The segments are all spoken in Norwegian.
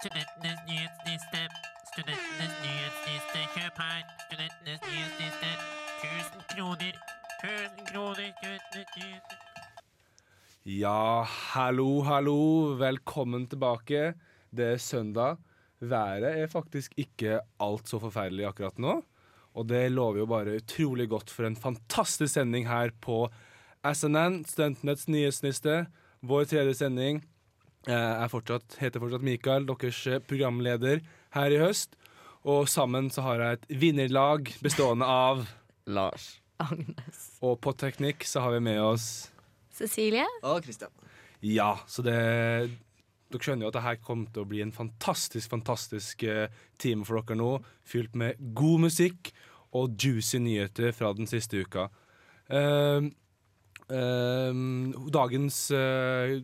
Studentenes nyhetsliste. Studentenes nyhetsliste. Kjøp her. Studentenes nyhetsliste. 1000 kroner. 1000 kroner. Studentenes nyhetsliste. Ja, hallo, hallo. Velkommen tilbake. Det er søndag. Været er faktisk ikke alt så forferdelig akkurat nå. Og det lover jo bare utrolig godt for en fantastisk sending her på SNN, Studentenes nyhetsliste. Vår tredje sending. Jeg er fortsatt, heter fortsatt Mikael, deres eh, programleder her i høst. Og sammen så har jeg et vinnerlag bestående av Lars. Agnes. Og på teknikk så har vi med oss Cecilie? Og Christian. Ja, så det Dere skjønner jo at det her kommer til å bli en fantastisk, fantastisk eh, time for dere nå. Fylt med god musikk og juicy nyheter fra den siste uka. Uh, uh, dagens eh,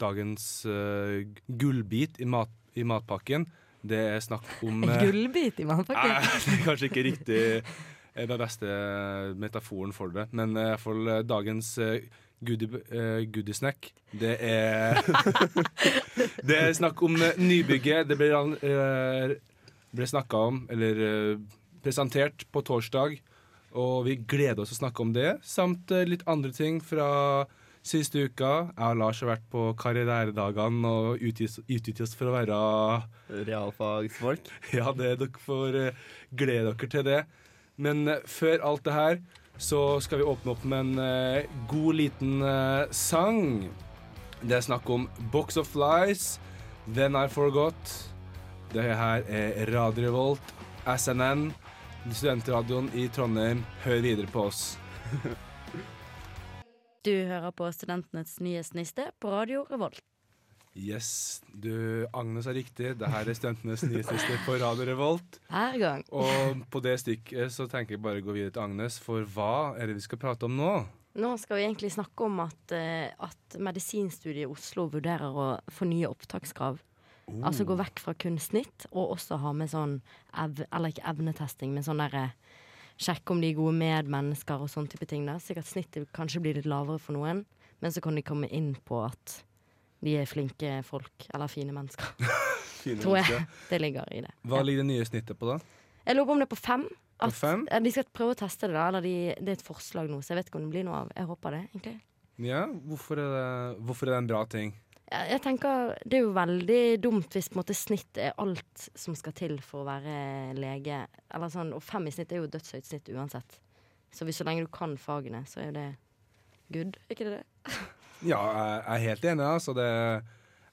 dagens uh, gullbit i, mat, i matpakken, det er snakk om eh, gullbit i matpakken? Nei, det er kanskje ikke riktig eh, den beste metaforen for det. Men uh, i hvert fall eh, dagens uh, goodie, eh, goodiesnack, det er Det er snakk om nybygget. Det ble, uh, ble snakka om, eller presentert, på torsdag. Og vi gleder oss å snakke om det, samt litt andre ting fra siste uka. Jeg og Lars har vært på karrieredagene og utgitt oss for å være Realfagsfolk. ja, det, dere får eh, glede dere til det. Men eh, før alt det her, så skal vi åpne opp med en eh, god liten sang. Det er snakk om Box of Lies, Then I Forgot. Det her er Radio Revolt, SNN, studentradioen i Trondheim. Hør videre på oss. Du hører på Studentenes nye sniste på Radio Revolt. Yes, du, Agnes er riktig. Det her er Studentenes nye sniste på Radio Revolt. Hver gang. Og på det stykket så tenker jeg bare å gå videre til Agnes, for hva er det vi skal prate om nå? Nå skal vi egentlig snakke om at, eh, at medisinstudiet i Oslo vurderer å fornye opptakskrav. Altså gå vekk fra kun snitt, og også ha med sånn ev Eller ikke evnetesting, men sånn derre Sjekke om de er gode medmennesker og sånn type ting. da Sikkert snittet kanskje blir litt lavere for noen, men så kan de komme inn på at de er flinke folk, eller fine mennesker. Fine Tror jeg. mennesker. Det ligger i det. Hva ligger det nye snittet på, da? Jeg lurer på om det er på fem. På fem? de skal prøve å teste det, da. Eller de, det er et forslag nå, så jeg vet ikke om det blir noe av. Jeg håper det, egentlig. Ja, hvorfor er det, hvorfor er det en bra ting? Jeg, tenker Det er jo veldig dumt hvis på en måte snitt er alt som skal til for å være lege. Eller sånn, Og fem i snitt er jo dødshøyt snitt uansett. Så hvis så lenge du kan fagene, så er det good. Er ikke det det? Ja, jeg er helt enig. Altså det,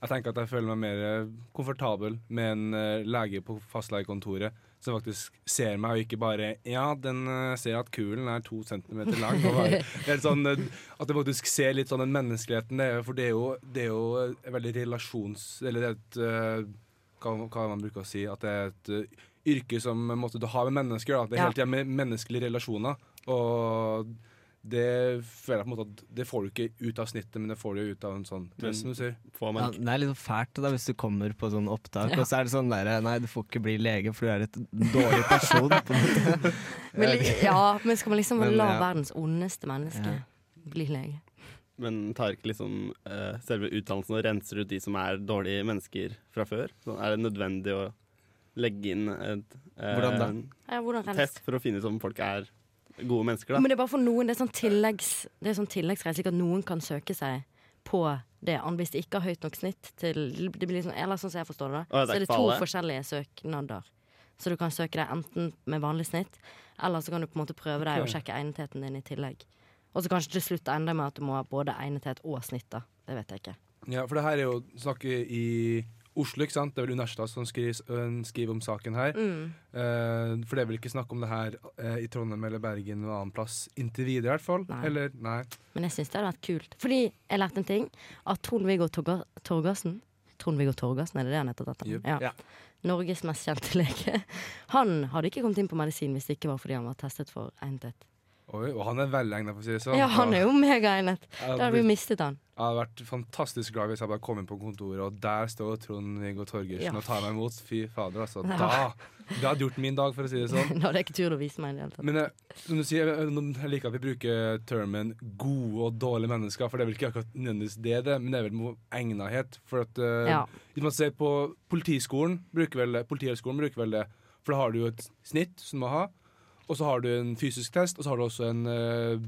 jeg tenker at jeg føler meg mer komfortabel med en eh, lege på fastlegekontoret som faktisk ser meg, og ikke bare Ja, den eh, ser at kulen er to centimeter lang. Bare, sånn, eh, at jeg faktisk ser litt sånn den menneskeligheten. Det er, for det er jo, det er jo veldig relasjons... Eller det er et eh, hva, hva man bruker å si. At det er et yrke som måtte, du har med mennesker. Da. Det er Ja. tida med menneskelige relasjoner. Og det føler jeg på en måte at det får du ikke ut av snittet, men det får du ut av en sånn press, som du sier. Får Ja, det er litt sånn fælt da hvis du kommer på sånn opptak, Ja. og så er det sånn derre Nei, du får ikke bli lege, for du er et dårlig person. På en måte. Men, ja, men skal man liksom Men, la ja. verdens ondeste menneske Ja. bli lege? Men tar ikke liksom uh, selve utdannelsen og renser ut de som er dårlige mennesker fra før? Så er det nødvendig å legge inn et, uh, Hvordan da? en Ja, hvordan test for å finne ut om folk er gode mennesker? da? Men det er bare for noen. Det er sånn tilleggs Det er sånn tilleggsreise, slik at noen kan søke seg på det an hvis de ikke har høyt nok snitt til det blir liksom, Eller sånn som jeg forstår det, da. det er Så er det to for forskjellige søknader. Så du kan søke deg enten med vanlig snitt, eller så kan du på en måte prøve deg og sjekke egnetheten din i tillegg. Og så kanskje til slutt ende med at du må ha både egnethet og snitt, da. Det vet jeg ikke. Ja, for det her er jo snakket i Oslo, ikke sant? Det er vel Universitetet som skriver, skriver om saken her. Mm. Eh, for det er vel ikke snakk om det her eh, i Trondheim eller Bergen eller annen plass inntil videre, i hvert fall. Nei. Eller, nei. Men jeg syns det hadde vært kult. Fordi jeg lærte en ting. At Trond-Viggo Torgersen Trond-Viggo Torgersen, er det det han heter? Dette? Jupp. Ja. Ja. Norges mest kjente lege. Han hadde ikke kommet inn på medisin hvis det ikke var fordi han var testet for egnethet. Oi, og han er velegnet, for å si det sånn. Ja, han er jo megaegnet. Da hadde har vi mistet han. jeg hadde vært fantastisk glad hvis jeg bare kom inn på kontoret, og der står Trond-Viggo Torgersen Ja. og tar meg imot. Fy fader, altså. Ja. Da Det hadde gjort min dag, for å si det sånn. Nå hadde jeg ikke tur å vise meg i det hele tatt. Men jeg, som du sier, jeg jeg liker at vi bruker termen gode og dårlige mennesker, for det er vel ikke akkurat nødvendigvis det, det men det er vel egnethet. For at uh, Ja. Hvis man ser på Politiskolen, bruker vel Politihøgskolen bruker vel det, for da har du jo et snitt som du må ha, og så har du en fysisk test, og så har du også en eh,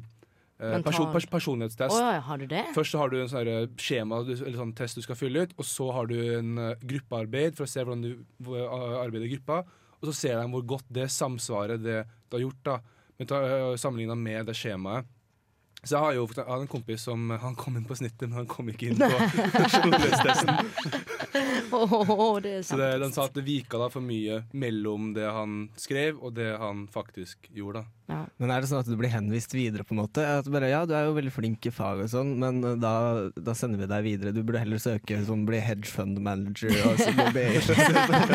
eh, person, pers personlighetstest. Oh, ja, har du det? Først så har du en sånn skjema eller sånn test du skal fylle ut, og så har du en eh, gruppearbeid for å se hvordan du eh, arbeider i gruppa. Og så ser de hvor godt det samsvaret det du har gjort, da, uh, sammenligna med det skjemaet. Så jeg har jo jeg har en kompis som Han kom inn på snittet, men han kom ikke inn på personlighetstesten. Åh, det er Så det, den sa at det vika da for mye mellom det han skrev, og det han faktisk gjorde. da. Ja. Men er det sånn at du blir henvist videre, på en måte? At bare, ja, du er jo veldig flink i fag og sånn, men uh, da, da sender vi deg videre. Du burde heller søke som bli hedge fund manager og så bli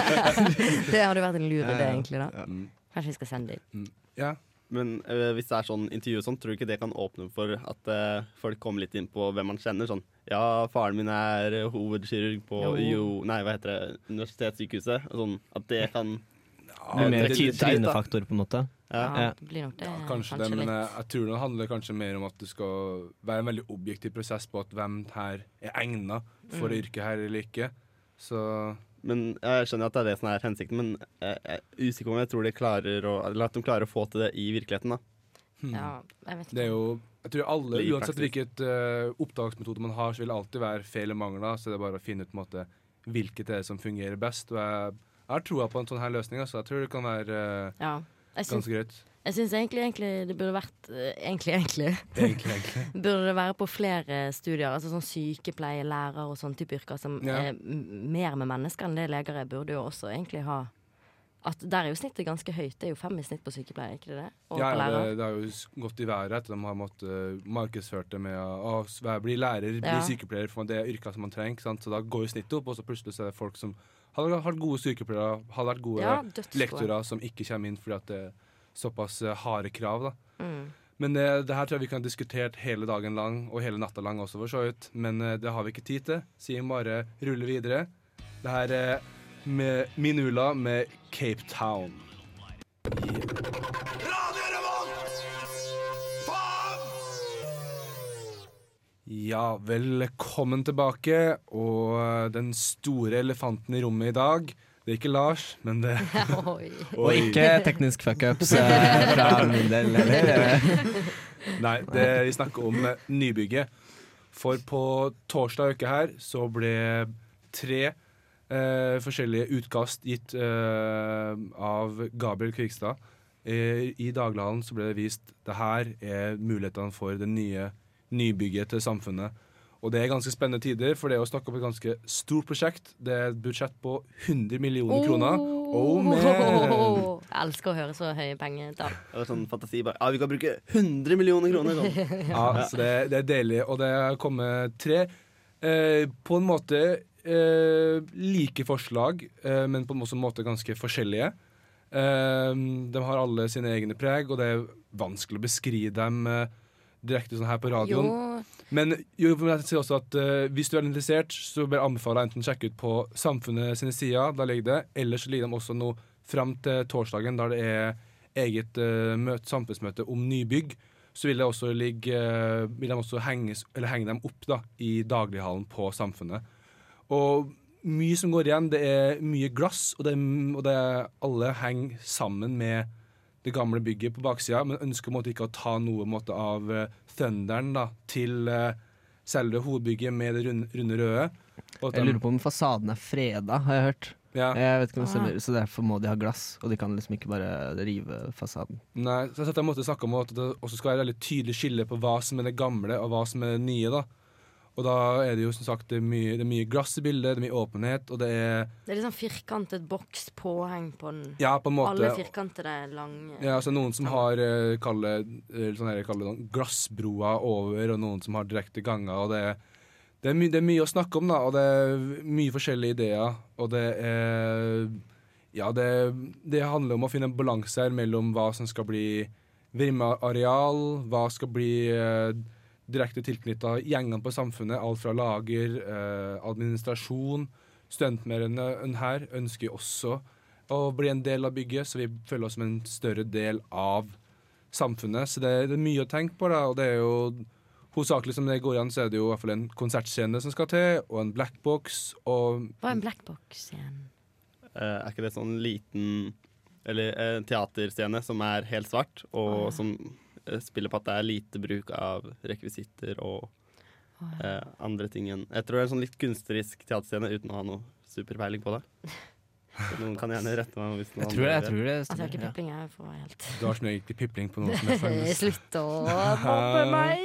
Det hadde vært en lur idé, ja. egentlig. da Ja. Kanskje vi skal sende dit. Ja. Men eh, hvis det er sånn intervju og sånn, tror du ikke det kan åpne for at eh, folk kommer litt inn på hvem man kjenner? Sånn ja, faren min er eh, hovedkirurg på Jo. jo. Nei, hva heter det, universitetssykehuset. Og sånn, at det kan Blir mer trynefaktor, på en måte. ja. Ja, Ja. det blir nok det. Ja, kanskje, det, men litt. jeg tror det handler kanskje mer om at det skal være en veldig objektiv prosess på at hvem her er egna for Mm. yrket her eller ikke. Så Men Jeg skjønner at det er det som er hensikten, men jeg er usikker på om jeg tror de klarer å, eller at de klarer å få til det i virkeligheten. da. hmm. Ja, jeg vet ikke. det er jo Jeg tror alle, uansett hvilket uh, opptaksmetode man har, så vil det alltid være feil og mangler. Så det er bare å finne ut på en måte hvilket det er som fungerer best. Og jeg, jeg har troa på en sånn her løsning, så Jeg tror det kan være uh, Ja. Jeg ganske greit. Jeg syns egentlig, egentlig det burde vært eh, Egentlig, egentlig. Egentlig, egentlig. Burde det være på flere studier, altså sånn sykepleie, lærer og sånn type yrker som Ja. er mer med mennesker enn det leger er, burde jo også egentlig ha at Der er jo snittet ganske høyt. Det er jo fem i snitt på sykepleie, er ikke det det? Og Ja, ja, det, det har jo gått i været etter de har måttet markedsført det med å bli lærer, bli Ja. sykepleier, for det er yrker som man trenger. Sant? Så da går jo snittet opp, og så plutselig så er det folk som har vært gode sykepleiere, har vært gode Ja, lektorer, som ikke kommer inn fordi at det er såpass eh, harde krav. da. Mm. Men det, det her tror jeg vi kan diskutert hele dagen lang, og hele natta lang også, for så vidt. Men eh, det har vi ikke tid til, så vi bare ruller videre. Det her er med Minula med Cape Town. Ja, velkommen tilbake. Og eh, den store elefanten i rommet i dag, det er ikke Lars, men det. Og ikke teknisk fuckups fra min del heller. Nei, det, vi snakker om eh, nybygget. For på torsdag uke her så ble tre eh, forskjellige utkast gitt eh, av Gabriel Kvikstad. Eh, I Dagbladet så ble det vist det her er mulighetene for det nye nybygget til samfunnet. Og det er ganske spennende tider, for det er å snakke om et ganske stort prosjekt. Det er et budsjett på 100 millioner kroner. Oh, man! Jeg elsker å høre så høye pengetall. Det var sånn fantasi bare, ja, Vi kan bruke 100 millioner kroner! Sånn. Ja, så det, det er deilig. Og det er kommet tre eh, på en måte eh, like forslag, eh, men på en måte, måte ganske forskjellige. Eh, de har alle sine egne preg, og det er vanskelig å beskrive dem eh, direkte sånn her på radioen. Jo, Men jo, jeg sier også at uh, hvis du er interessert, så bør jeg anbefale enten å sjekke ut på Samfunnet sine sider, der ligger det. Eller så ligger de også nå fram til torsdagen, der det er eget uh, møte, samfunnsmøte om nybygg. Så vil, det også ligge, uh, vil de også henges, eller henge dem opp da, i daglighallen på Samfunnet. Og mye som går igjen, det er mye glass, og, det, og det alle henger sammen med det gamle bygget på baksida, men ønsker måtte, ikke å ta noe måtte, av uh, thunderen da, til uh, selve hovedbygget med det runde, runde røde. Og Jeg lurer på om fasaden er freda, har jeg hørt. ja, Jeg vet ikke om det Ah. stemmer, Så derfor må de ha glass, og de kan liksom ikke bare rive fasaden. nei, så jeg måtte snakke om at det også skal være veldig tydelig skille på hva som er det gamle, og hva som er det nye. da. Og da er det jo som sagt det er mye, det er mye glass i bildet, det er mye åpenhet, og det er det er litt sånn firkantet boks påheng på den. ja, på en måte Alle firkantede lange Ja, altså Noen som har uh, kalle, her, kalle det glassbroer over, og noen som har direkte ganger. og det er, det, er my, det er mye å snakke om, da, og det er mye forskjellige ideer. Og det er Ja, det, det handler om å finne en balanse her mellom hva som skal bli Vrimma-areal, hva skal bli eh, direkte tilknytta gjengene på samfunnet, alt fra lager, eh, administrasjon. Studentmedlemmene her ønsker også å bli en del av bygget, så vi føler oss som en større del av samfunnet. Så det, det er mye å tenke på, da, og det er jo hovedsakelig som det går an, så er det jo i hvert fall en konsertscene som skal til, og en blackbox, og Hva er en blackbox igjen? Eh, er ikke det sånn liten Eller eh, teaterscene som er helt svart, og Ah. som spiller på at det er lite bruk av rekvisitter og ja. eh, andre ting enn Jeg tror det er en sånn litt kunstnerisk teaterscene uten å ha noe superpeiling på det. Så noen kan gjerne rette meg hvis noen Jeg tror det. jeg tror det Altså, jeg har ikke pipling, jeg, for helt du har ikke egentlig pipling på noe som er Agnes. Slutt å mobbe meg!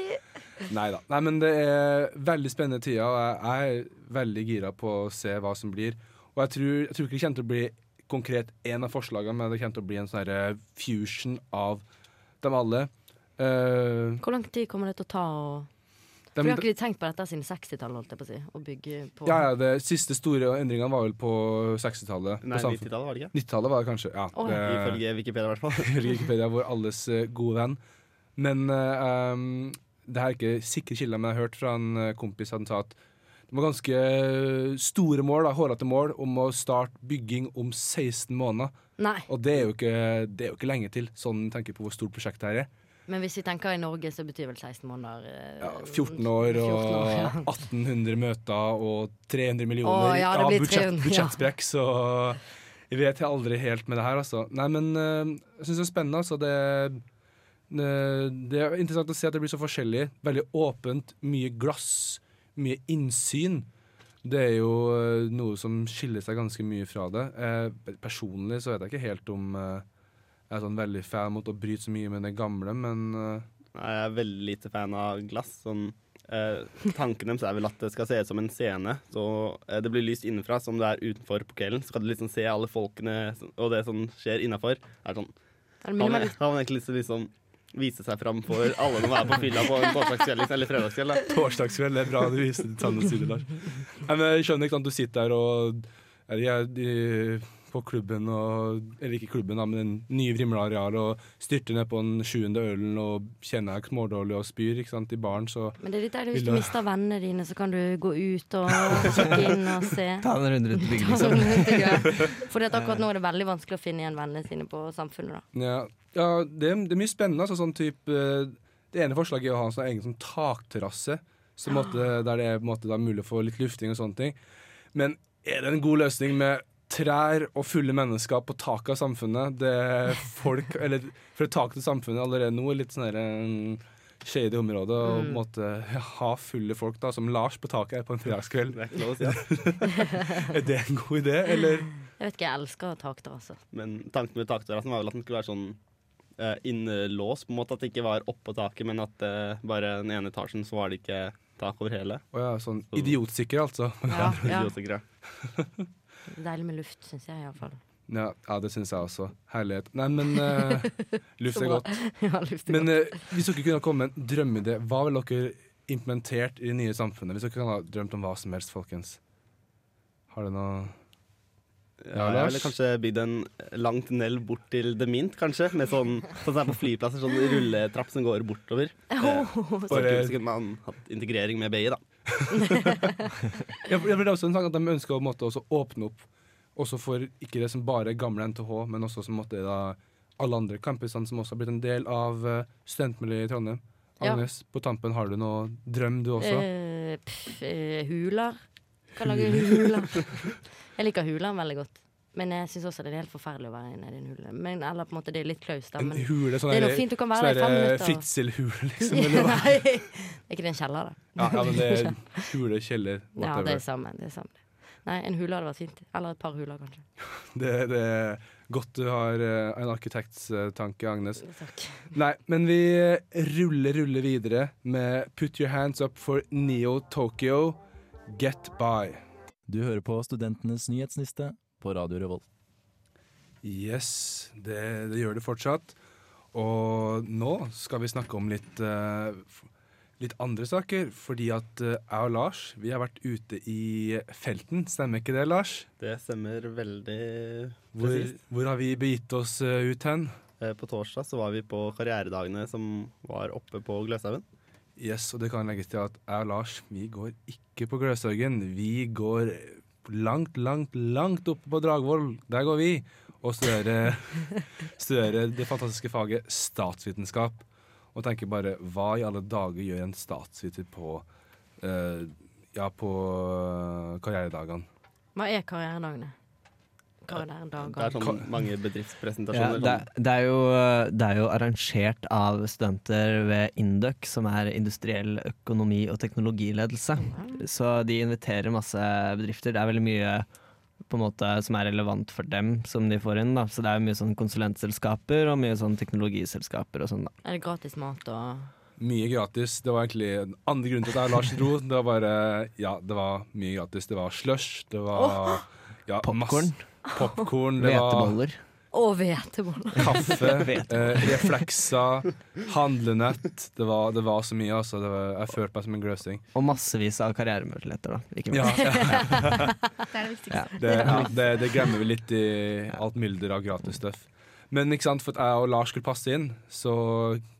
Nei da. Nei, men det er veldig spennende tider, og jeg er veldig gira på å se hva som blir. Og jeg tror, jeg tror ikke det kommer til å bli konkret én av forslagene, men det kommer til å bli en sånn fusion av dem alle. Eh, Hvor lang tid kommer det til å ta å For dem- har ikke tenkt på dette siden 60-tallet, holdt jeg på å si. Å bygge på ja, ja, det siste store endringene var vel på 60-tallet. Nei, 90-tallet, var det ikke? 90-tallet var det kanskje. Ja, det, Ifølge Wikipedia, i hvert fall. ifølge Wikipedia, vår alles eh, gode venn. Men uh, um, det her er ikke sikre kilder, men jeg har hørt fra en kompis han sa at det var ganske store mål, da, hårete mål, om å starte bygging om 16 måneder. Nei, Og det er jo ikke, det er jo ikke lenge til, sånn tenker på hvor stort prosjektet her er. Men hvis vi tenker i Norge, så betyr vel 16 måneder eh, Ja, 14 år 14 og år, ja. 1800 møter og 300 Å, millioner ja, det av blir budsjett, 300, ja. budsjettsprekk, så jeg vet jeg aldri helt med det her, altså. Nei, men eh, jeg syns det er spennende, altså. Det, det, er interessant å se at det blir så forskjellig. Veldig åpent, mye glass, mye innsyn. Det er jo eh, noe som skiller seg ganske mye fra det. Personlig så vet jeg ikke helt om jeg er sånn veldig fan mot å bryte så mye med det gamle, men eh, Nei, Jeg er veldig lite fan av glass. Sånn, eh, tanken deres er vel at det skal se ut som en scene. Så eh, det blir lyst innenfra som det er utenfor på kvelden. Så kan du liksom se alle folkene og det som skjer innafor. Sånn, det har, man, egentlig lyst til å liksom vise seg fram for alle når man er på fylla på en torsdagskveld liksom, eller fredagskveld? da. Torsdagskveld, det er bra du viser ditt sanne side, Lars. Nei, men jeg skjønner ikke at du sitter der og er, jeg, de, på klubben og Eller ikke klubben, da, men den nye Vrimla-areal og styrter ned på den sjuende ølen og kjenner deg smådårlig og spyr ikke sant, i baren, så Men det er litt der hvis du mister vennene dine, så kan du gå ut og kikke inn og se. Ta en runde rundt bygget, Ta liksom. For akkurat nå er det veldig vanskelig å finne igjen vennene sine på Samfunnet. da Ja, ja det, er- det er mye spennende. Altså, sånn type, eh, det ene forslaget er å ha en sånn egen sånn takterrasse, så måtte, der det er på måte, da, mulig å få litt lufting og sånne ting. Men er det en god løsning med trær og fulle mennesker på taket av samfunnet? Det er folk, eller For taket til samfunnet allerede nå er litt sånn en shady område. Og på en Mm. måte ha fulle folk, da, som Lars på taket her på en fredagskveld. Det er close, å ass. Er det en god idé, eller? Jeg vet ikke, jeg elsker takterrasse. Men tanken med takterrassen var vel at den skulle være sånn uh, innelåst, på en måte. At det ikke var oppå taket, men at uh, bare den ene etasjen så var det ikke tak over hele. Å ja, sånn idiotsikker, altså. Ja, ja. Deilig med luft, syns jeg iallfall. Ja, ja det syns jeg også. Herlighet. Nei, men uh, luft er godt. ja, luft er Men eh, hvis dere kunne komme med en drømmeidé, hva ville dere implementert i det nye samfunnet? Hvis dere kunne ha drømt om hva som helst, folkens. Har du noe Ja, jeg ville kanskje bygd en lang tunnel bort til The Mint, kanskje. Med sånn, sånn som er på flyplasser, sånn rulletrapp som går bortover. Eh, så så kunne man hatt integrering med BI, da. Ja, for det er også en sak at De ønsker å måtte også åpne opp også for ikke det som bare gamle NTH, men også som måtte da alle andre campusene som også har blitt en del av uh, studentmiljøet i Trondheim. Ja. Agnes, på tampen har du noe drøm, du også? Uh, pff, eh, huler. Kan lage huler. Jeg liker huler veldig godt. Men jeg syns også det er helt forferdelig å være nede i en hule. Men, eller på en måte det er litt klaust, da. en Men hule, sånn det er noe fint, du kan være sånn der i fem der, minutter. Fritzelhule, liksom. Eller hva? Nei, er ikke det en kjeller, da? Ja, ja, men det er hule, kjeller, Ja, det er samme. Det er samme. Nei, en hule hadde vært fint. Eller et par huler, kanskje. Det, det er godt du har eh, en arkitekts eh, Agnes. Takk. Nei, men vi eh, ruller, ruller videre med Put Your Hands Up for Neo Tokyo, Get By. Du hører på Studentenes nyhetsliste på Radio Revolt. Yes, det, det gjør det fortsatt. Og nå skal vi snakke om litt, uh, litt andre saker. Fordi at uh, jeg og Lars vi har vært ute i felten. Stemmer ikke det, Lars? Det stemmer veldig Hvor, presist. hvor har vi begitt oss uh, ut hen? På torsdag så var vi på karrieredagene som var oppe på Gløshaugen. Yes, og det kan legges til at jeg og Lars vi går ikke på Gløshaugen. Vi går langt, langt, langt oppe på Dragvoll. Der går vi og studerer, studerer det fantastiske faget statsvitenskap. Og tenker bare hva i alle dager gjør en statsviter på eh, ja, på eh, karrieredagene? Hva er karrieredagene? Det er sånn mange Ja, bedriftspresentasjoner. det, det, er jo, det er jo arrangert av studenter ved Induc, som er industriell økonomi og teknologiledelse. Så de inviterer masse bedrifter. Det er veldig mye på en måte som er relevant for dem, som de får inn. Da. Så det er mye sånn konsulentselskaper og mye sånn teknologiselskaper og sånn. da. Er det gratis mat og Mye gratis. Det var egentlig den andre grunnen til at jeg og Lars dro. Det var bare Ja, det var mye gratis. Det var slush, det var ja, Popcorn, masse- Popcorn, det var hveteboller. Og hveteboller. kaffe, eh, reflekser, handlenett. Det var, det var så mye, altså. Det var, jeg følte meg som en grøsing. Og massevis av karrieremuligheter, da. Ikke Ja, minst. ja. Det er det viktigste. Det, ja, det, det glemmer vi litt i alt mylder av gratis stuff. Men ikke sant, for at jeg og Lars skulle passe inn, så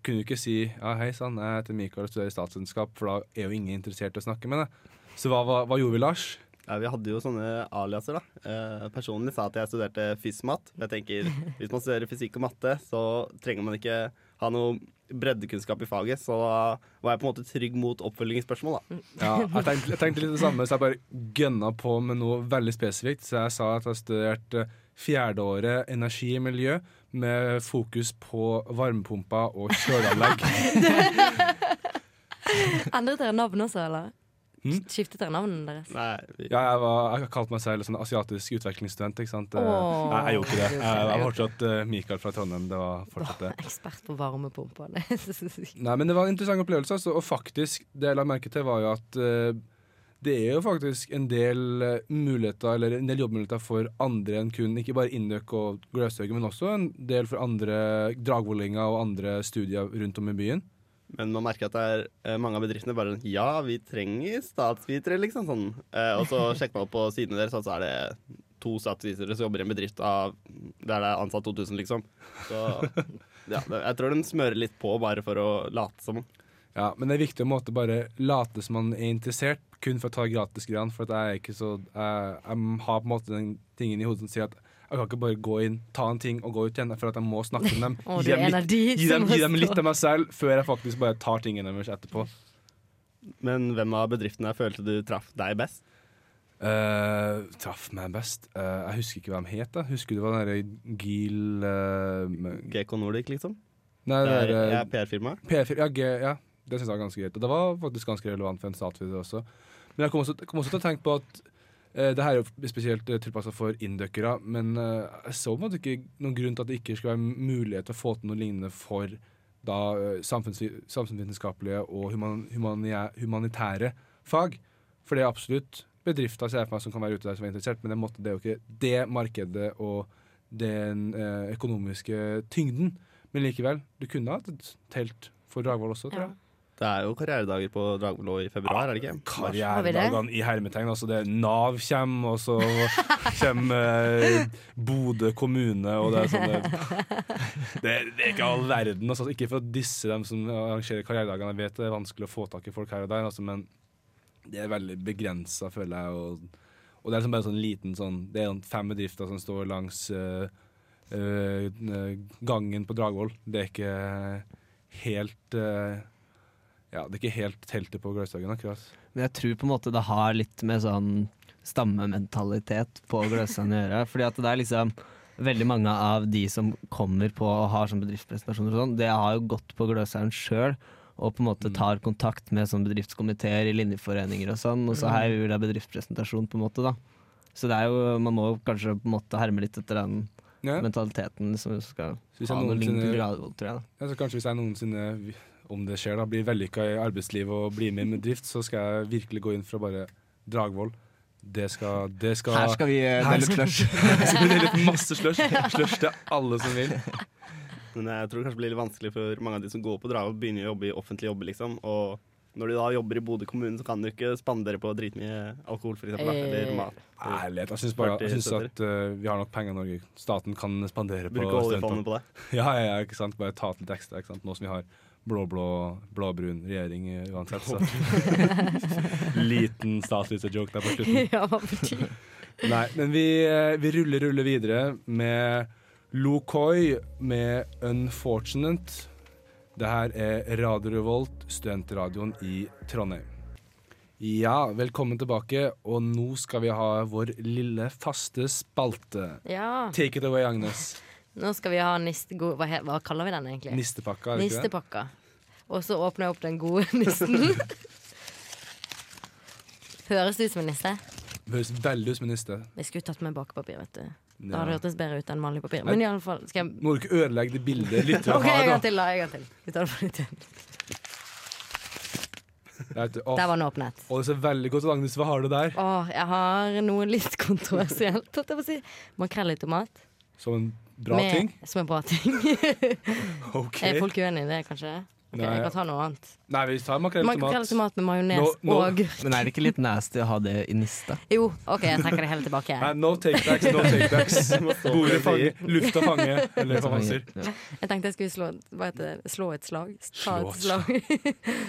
kunne vi ikke si ja, hei sann, jeg heter Mikael og studerer statsvitenskap, for da er jo ingen interessert i å snakke med deg. Så hva, hva, hva gjorde vi, Lars? Ja, vi hadde jo sånne aliaser, da. Eh, personlig sa at jeg studerte FISMAT. Jeg tenker, Hvis man studerer fysikk og matte, så trenger man ikke ha noe breddekunnskap i faget. Så da var jeg på en måte trygg mot oppfølgingsspørsmål, da. Ja, jeg tenkte, jeg tenkte litt det samme, så jeg bare gønna på med noe veldig spesifikt. Så jeg sa at jeg studerte fjerdeåret energi og miljø med fokus på varmepumper og kjøleanlegg. Endret dere navn også, eller? Mm. Skiftet dere navnene deres? Nei, vi, Ja, jeg, var, jeg har kalt meg selv sånn asiatisk utvekslingsstudent. ikke sant? Oh. Nei, jeg gjorde ikke det. Jeg, var fortsatt eh, Mikael fra Trondheim. Det var fortsatt det. Ekspert på varmepumper. Er. Nei, men det var en interessant opplevelse. Altså, og faktisk, det jeg la merke til, var jo at uh, det er jo faktisk en del muligheter, eller en del jobbmuligheter for andre enn kun ikke bare Indøk og Gløshaugen, men også en del for andre dragvollinger og andre studier rundt om i byen. Men man merker at det er eh, mange av bedriftene bare sånn Ja, vi trenger statsvitere, liksom. Sånn. Eh, og så sjekker man opp på sidene deres, og så er det to statsvitere som jobber i en bedrift av, der det er ansatt 2000, liksom. Så ja, jeg tror den smører litt på bare for å late som. Ja, Men det er viktig å måte bare late som man er interessert, kun for å ta gratisgreiene. For jeg så jeg, jeg har på en måte den tingen i hodet som sier at jeg kan ikke bare gå inn, ta en ting og gå ut igjen, for at jeg må snakke med dem. oh, Gi dem litt, de Gi dem, gi dem litt av meg selv før jeg faktisk bare tar tingene deres etterpå. Men hvem av bedriftene følte du traff deg best? Uh, traff meg best. Uh, jeg husker ikke hva de het. da Husker du hva den derre Gil uh, GK Nordic, liksom? Nei, det er, er jeg er PR-firma. P4. Ja, ja, det syns jeg var ganske greit. Og det var faktisk ganske relevant for en statsviter også. Men jeg kom også, kom også til å tenke på at eh, det her er jo spesielt uh, tilpassa for inndøkkere, men eh, jeg så på en måte ikke noen grunn til at det ikke skulle være mulighet til å få til noe lignende for da eh, samfunns, samfunnsvitenskapelige og human, humanitære fag. For det er absolutt bedrifter ser jeg for meg som kan være ute der som er interessert, men det, måtte, det er jo ikke det markedet og den eh, økonomiske tyngden. Men likevel, du kunne hatt et telt for Dragvoll også, tror Ja. Det er jo karrieredager på Dragvoll i februar, er det ikke? Karrieredagene i hermetegn. Altså det Nav kommer, og så kommer eh, Bodø kommune, og det er sånn Det, det, det er ikke all verden. Altså, ikke for å disse dem som arrangerer karrieredagene. Jeg vet det er vanskelig å få tak i folk her og der, altså, men det er veldig begrensa, føler jeg. Og, og det er liksom bare sånn liten sånn Det er fem bedrifter som står langs uh, uh, gangen på Dragvoll. Det er ikke helt eh, Ja, det er ikke helt teltet på Gløshaugen, akkurat. Men jeg tror på en måte det har litt med sånn stammementalitet på Gløshaugen å gjøre. Fordi at det er liksom veldig mange av de som kommer på og har sånn bedriftspresentasjoner og sånn, det har jo gått på Gløshaugen sjøl. Og på en måte tar kontakt med sånn bedriftskomiteer i linjeforeninger og sånn. Og så her vil det bedriftspresentasjon, på en måte, da. Så det er jo, man må kanskje på en måte herme litt etter den Ja. mentaliteten som skal ha noe lignende tror jeg. da. ja, så kanskje hvis jeg noensinne, om det skjer, da, blir vellykka i arbeidslivet og blir med i en bedrift, så skal jeg virkelig gå inn for å bare Dragvoll. Det skal, det skal Her skal vi eh, Her dele skal- slush. Jeg skal dele ut masse slush. Slush til alle som vil. Men jeg tror det kanskje blir litt vanskelig for mange av de som går på Dragvoll, begynner å jobbe i offentlig jobb, liksom. Og når du da jobber i Bodø kommune, så kan du ikke spandere på dritmye alkohol, for eksempel. Da, eller Eh, mat. Ærlighet. Jeg syns bare jeg synes at uh, vi har nok penger i Norge. Staten kan spandere på Bruke oljefondet på det. Ja, ja, ja, ikke sant? Bare ta til litt ekstra, ikke sant? nå som vi har blå-blå, blå-brun regjering uansett. Så. Liten statsløse-joke der på slutten. ja, hva betyr Nei, men vi, eh, vi ruller, ruller videre med Lokoi med 'Unfortunate'. Det her er Radio Revolt, studentradioen i Trondheim. Ja, velkommen tilbake, og nå skal vi ha vår lille faste spalte. Ja. Take it away, Agnes. Nå skal vi ha niste... Hva, hva kaller vi den egentlig? Nistepakka, er det ikke det? Og så åpner jeg opp den gode nissen. Høres det ut som en nisse? Det høres veldig ut som en niste. Jeg skulle tatt med bakepapir, vet du. Da hadde det hørtes bedre ut enn vanlig papir. Men i alle fall skal jeg Må du ikke ødelegge det bildet lyttere OK, en har, gang da. til, da. En gang til. Vi tar det for litt igjen. Der var den åpnet. Og det ser veldig godt ut, Agnes. Hva har du der? Å, jeg har noe litt kontroversielt, si. Makrell i tomat. Som en bra med, ting? Som en bra ting. OK. Er folk uenig i det, kanskje? Ok, Nei. jeg kan ta noe annet. Nei, vi tar makrell i Makrell i tomat. tomat med majones No, no. og agurk. Men er det ikke litt nasty å ha det i nista? Jo, OK, jeg trekker det hele tilbake. Nei, no takebacks, no takebacks. Bordet fange, lufta fange, eller hva man sier. Jeg tenkte jeg skulle slå, hva heter det? slå et slag. Ta Slå et et slag,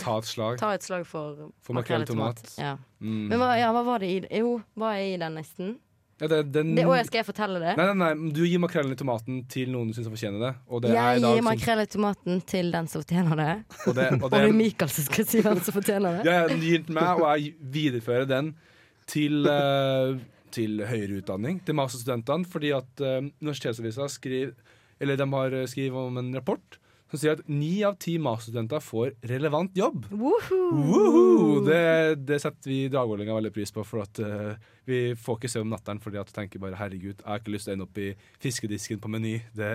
Ta et slag. Ta et slag for, For makrell i tomat. Ja. Mm. Men hva, ja, hva var det i Jo, hva er i den nesten? Ja, det, den, Det, å, skal jeg fortelle det? Nei, nei, nei, du gir makrellen i tomaten til noen du syns fortjener det. Det Jeg gir makrellen i tomaten til den som fortjener det. og det, og det er Mikael som skal si hvem som fortjener det. ja, Du gir den til meg, og jeg viderefører den til, uh, til høyere utdanning, til masterstudentene, fordi at uh, Universitetsavisa skriver Eller de har eh, skrevet om en rapport som sier at ni av ti masterstudenter får relevant jobb. Woohoo! Woohoo! Det, det setter vi i veldig pris på, for at uh, vi får ikke se om natten fordi at du tenker bare herregud, jeg har ikke lyst til å ende opp i fiskedisken på Meny. Det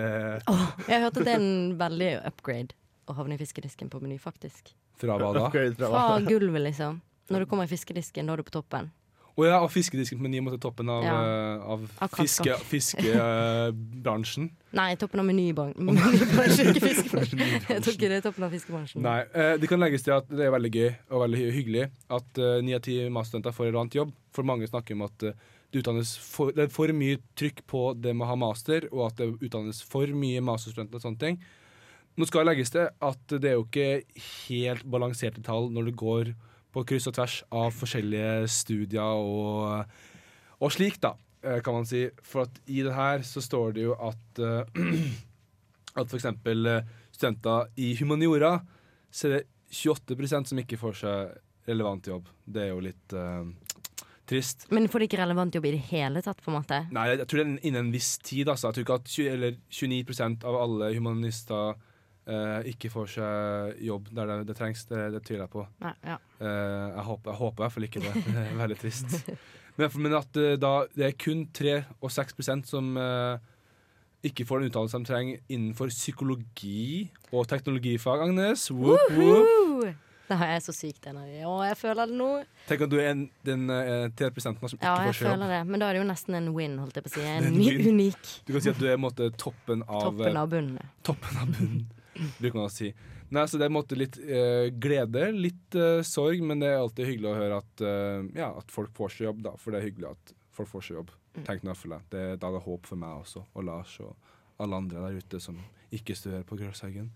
Oh, jeg har hørt at det er en veldig upgrade å havne i fiskedisken på Meny, faktisk. fra hva da? Fra Fra gulvet, liksom. Når du kommer i fiskedisken, da er du på toppen. Å ja, og fiskedisken på Meny måtte toppen av, Ja. eh, av Av fiske- fiskebransjen. Nei, toppen av menybransjen. Jeg tror ikke det er toppen av fiskebransjen. Nei, eh, Det kan legges til at det er veldig gøy og veldig hyggelig at ni av ti masterstudenter får relevant jobb. For mange snakker om at det utdannes for, det er for mye trykk på det med å ha master, og at det utdannes for mye masterstudenter og sånne ting. Nå skal det legges til at det er jo ikke helt balanserte tall når det går på kryss og tvers av forskjellige studier og, og slik, da, eh, kan man si. For at i det her så står det jo at eh, at f.eks. studenter i humaniora så er det 28 som ikke får seg relevant jobb. Det er jo litt uh, trist. Men får de ikke relevant jobb i det hele tatt, på en måte? Nei, jeg tror det er innen en viss tid. Altså. Jeg tror ikke at 20, eller 29% av alle humanister eh, ikke får seg jobb der det, det trengs. Det, det tviler jeg på. Nei, ja. Eh, jeg, håper, jeg håper i hvert fall ikke det. Det er veldig trist. Men, men at eh, da, det er kun 3 og 6% som eh, ikke får den utdannelsen de trenger innenfor psykologi og teknologifag, Agnes. Whoop, whoop. Det har jeg så sykt energi. Å, jeg føler det nå. Tenk at du er en, den uh, 3 som Ja, jeg får seg jobb. føler det. Men da er det jo nesten en win, holdt jeg på å si. Er En en unik Du kan si at du er måte, toppen av, toppen eh, av bunnen. toppen av bunnen, bruker man å si. Nei, så Det er en måte litt eh, glede, litt eh, sorg, men det er alltid hyggelig å høre at, eh, ja, at folk får seg jobb. da, For det er hyggelig at folk får seg jobb. Tenk nå for deg. Det, da er det håp for meg også, og Lars og alle andre der ute som ikke studerer på Grøshaugen.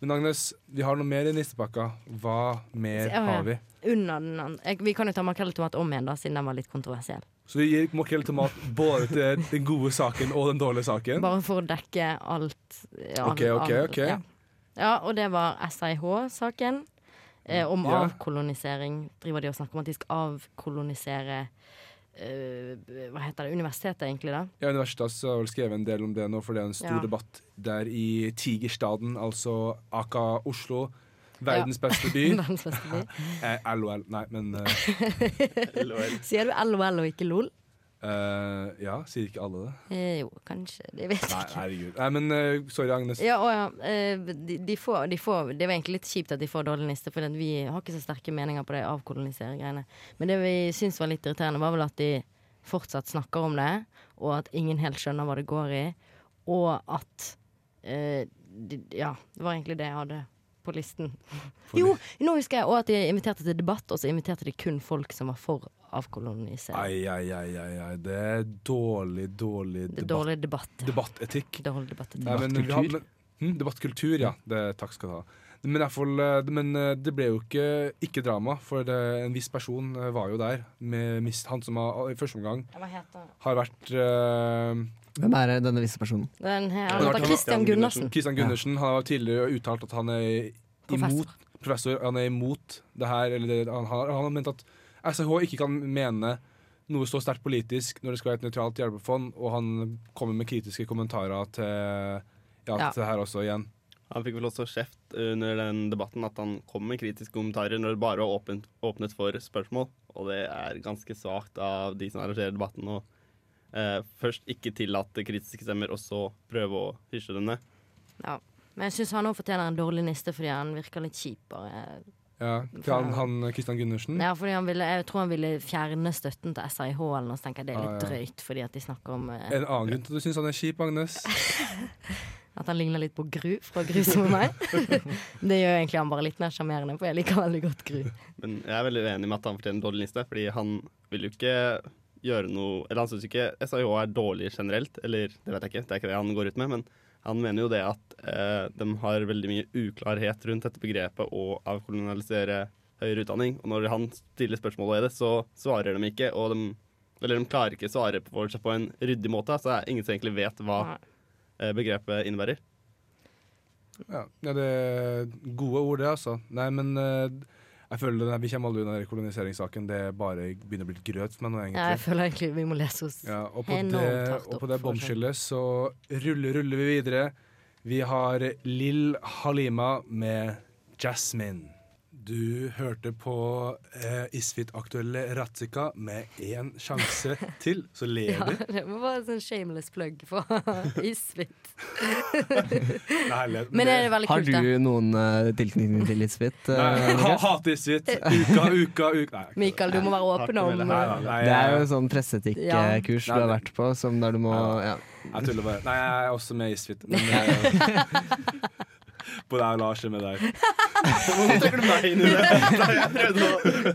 Men Agnes, vi har noe mer i nistepakka. Hva mer har vi? Under den. Vi kan jo ta makrell i tomat om igjen, da, siden den var litt kontroversiell. Så vi gir makrell i tomat både til den gode saken og den dårlige saken. Bare for å dekke alt. Ja, Ok, ok, ok. Ja. ja, og det var SIH-saken. Eh, om Ja. avkolonisering. Driver de og snakker om at de skal avkolonisere eh, Hva heter det? Universitetet, egentlig, da. Ja, Universitas har vel skrevet en del om det nå, for det er en stor Ja. debatt der i Tigerstaden, altså aka Oslo. Verdens beste by. Verdens beste by. Eh, LOL. Nei, men eh, Sier du LOL og ikke LOL? Uh, Ja, sier ikke alle det? Eh, jo, kanskje. Det vet jeg Nei, ikke. herregud. Nei, men uh, sorry, Agnes. Ja, å ja. Uh, De, de får, de får, det var egentlig litt kjipt at de får dårlig liste, for vi har ikke så sterke meninger på det avkolonisere-greiene. Men det vi syns var litt irriterende, var vel at de fortsatt snakker om det, og at ingen helt skjønner hva det går i, og at eh, de, Ja, det var egentlig det jeg hadde på listen. For Jo, nå husker jeg også at de inviterte til debatt, og så inviterte de kun folk som var for avkolonisering. Ai, ai, ai, ai, ai. Det er dårlig, dårlig Det er debatt, dårlig debatt. debattetikk. Dårlig debatt. Men vi hm, debattkultur, ja. Det, takk skal du ha. Men, fall, eh, men eh, det ble jo ikke, ikke drama, for det, en viss person eh, var jo der. Med mis- han som har, i første omgang har vært uh, Hvem er denne visse personen? den? her- Han heter Christian Gundersen. Christian Gundersen har tidligere uttalt at han er Professor. imot Professor, han er imot det her. Eller det, han, har, han har ment at SRH ikke kan mene noe så sterkt politisk når det skal være et nøytralt hjelpefond, og han kommer med kritiske kommentarer til, ja, Ja. til det her også igjen. Han fikk vel også kjeft under den debatten at han kom med kritiske kommentarer når det bare var åpent, åpnet for spørsmål. Og det er ganske svakt av de som arrangerer debatten å eh, først ikke tillate kritiske stemmer, og så prøve å hysje dem ned. Ja. Men jeg syns han òg fortjener en dårlig niste fordi han virker litt kjipere. Ja, han, han Kristian Gundersen. Ja, fordi han ville, jeg tror han ville fjerne støtten til SRIH, eller noe, så tenker jeg det er litt Ah, ja. drøyt, fordi at de snakker om eh, En annen grunn til at du syns han er kjip, Agnes. at han ligner litt på Gru fra Grusomme meg. det gjør egentlig han bare litt mer sjarmerende, for jeg liker veldig godt Gru. Men jeg er veldig uenig med at han fortjener en dårlig liste, fordi han vil jo ikke gjøre noe Eller han syns ikke SAIH er dårlig generelt, eller det vet jeg ikke, det er ikke det han går ut med, men han mener jo det at eh, de har veldig mye uklarhet rundt dette begrepet å avkolonialisere høyere utdanning. Og når han stiller spørsmål ved det, så svarer de ikke, og de, eller de klarer ikke å svare på, på en ryddig måte. Så det er ingen som egentlig vet hva Nei. Eh, begrepet innebærer. Ja, ja, det er gode ord, det, altså. Nei, men eh, jeg føler det, vi kommer aldri unna den koloniseringssaken. Det bare begynner å bli litt grøt for meg nå, Ja, jeg føler egentlig vi må lese oss Ja, og på enormt det, hardt og på det bomskillet så ruller, ruller vi videre. Vi har Lill Halima med 'Jasmine'. Du hørte på eh, Isfit-aktuelle Ratzika med én sjanse til, så ler Ja, vi. det var en sånn shameless plug for Isfit. Nei, Men det er veldig Har kult, da. du noen uh, tilknytning til Isfit? Uh, Nei, ha, Hate hat Isfit. Uka, uka, uka. Nei, Mikael, du må være åpen om nei, å nei, Det er jo en sånn Ja. presseetikkurs du har vært på, som der du må ja. jeg tuller bare. Nei, jeg er også med Isfit. Men, eh, på deg og Lars med deg. Hvorfor trekker du meg inn i det? Jeg prøvde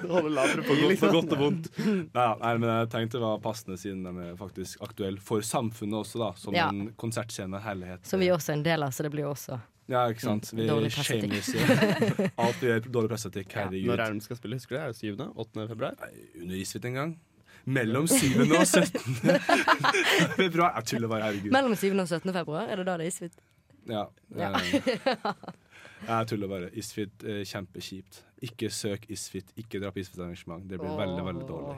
å holde lav På godt, på liksom. godt og vondt. Nei, nei, men jeg tenkte det var passende siden den er faktisk aktuelle for samfunnet også, da. Som Ja. en konsertscene. Herlighet. Som vi også er en del av, så det blir jo også Ja, ikke sant. Vi Dårlig jo. Alt vi gjør, dårlig presseetikk. Når er det de skal spille? Husker du det? Er det 7.? 8. februar? Nei, Under Isfit en gang. Mellom 7. og 17. februar. Jeg tuller bare, herregud. Mellom 7. og 17. februar, er det da det er Isfit? Ja. Ja. eh, Jeg tuller bare. Isfit er kjempekjipt. Ikke søk Isfit. Ikke dra på Isfit-arrangement. Det blir veldig, veldig dårlig.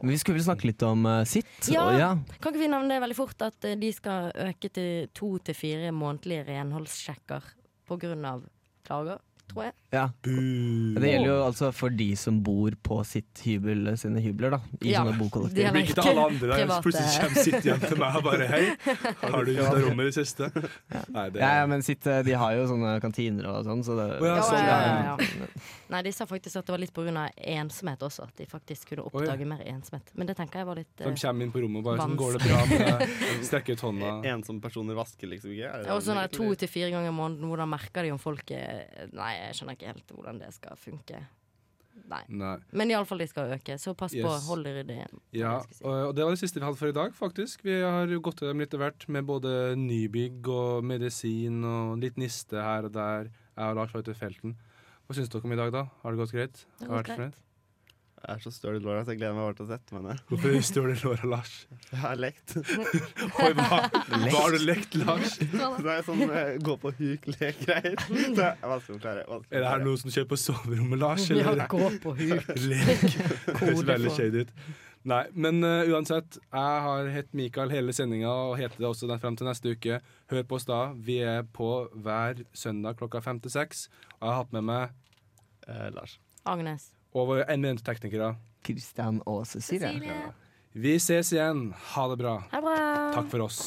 Men vi skulle vel snakke litt om uh, sitt. Ja. og ja. Kan ikke vi nevne det veldig fort at eh, de skal øke til to til fire månedlige renholdssjekker på grunn av klager, tror jeg. ja. Det gjelder jo altså for de som bor på sitt hybel, sine hybler, da. I Ja. sånne De bokollektiv. Det er blir ikke til alle andre der. Plutselig kommer sitt hjem til meg og bare Hei, har du bytta rom i det siste? Nei, det Ja, ja, men sitt, eh, de har jo sånne kantiner og sånn, så det oh, ja, Ja, sånn, ja, ja. ja, ja. Nei, de sa faktisk at det var litt pga. ensomhet også. At de faktisk kunne oppdage mer ensomhet. Men det tenker jeg var litt De eh, kommer inn på rommet og bare sånn, går det bra med? Strekker ut hånda. Ensomme personer vasker liksom ikke? Er Og sånn to til fire ganger i måneden, hvordan merker de om folk er Nei, jeg skjønner ikke helt hvordan det skal funke. Nei. Nei. Men iallfall de skal øke, så pass på. Yes. Hold dere ryddig. Ja, si. og det var det siste vi hadde for i dag, faktisk. Vi har jo gått dem litt av hvert med både nybygg og medisin og litt niste her og der. Jeg og Lars var ute i felten. Hva syns dere om i dag, da? Har det gått greit? Det har gått vært fornøyd? Jeg er så støl i låra, så jeg gleder meg bare til å sette meg ned. Hvorfor står det i låra, Lars? Jeg har lekt. Oi, hva, hva har du lekt, Lars? Det er sånn eh, gå på huk-lek-greier. Er vanskelig å klare. Er det her noe som skjer på soverommet, Lars? Ja, gå på huk. Lek. Det høres veldig shady ut. Nei, men uh, uansett. Jeg har hett Mikael hele sendinga, og heter det også den frem til neste uke. Hør på oss da. Vi er på hver søndag klokka fem til seks. Og jeg har hatt med meg uh, Lars. Agnes. Og våre eminente teknikere. Kristian og Cecilie. Vi ses igjen. Ha det bra. Ha det bra. Takk for oss.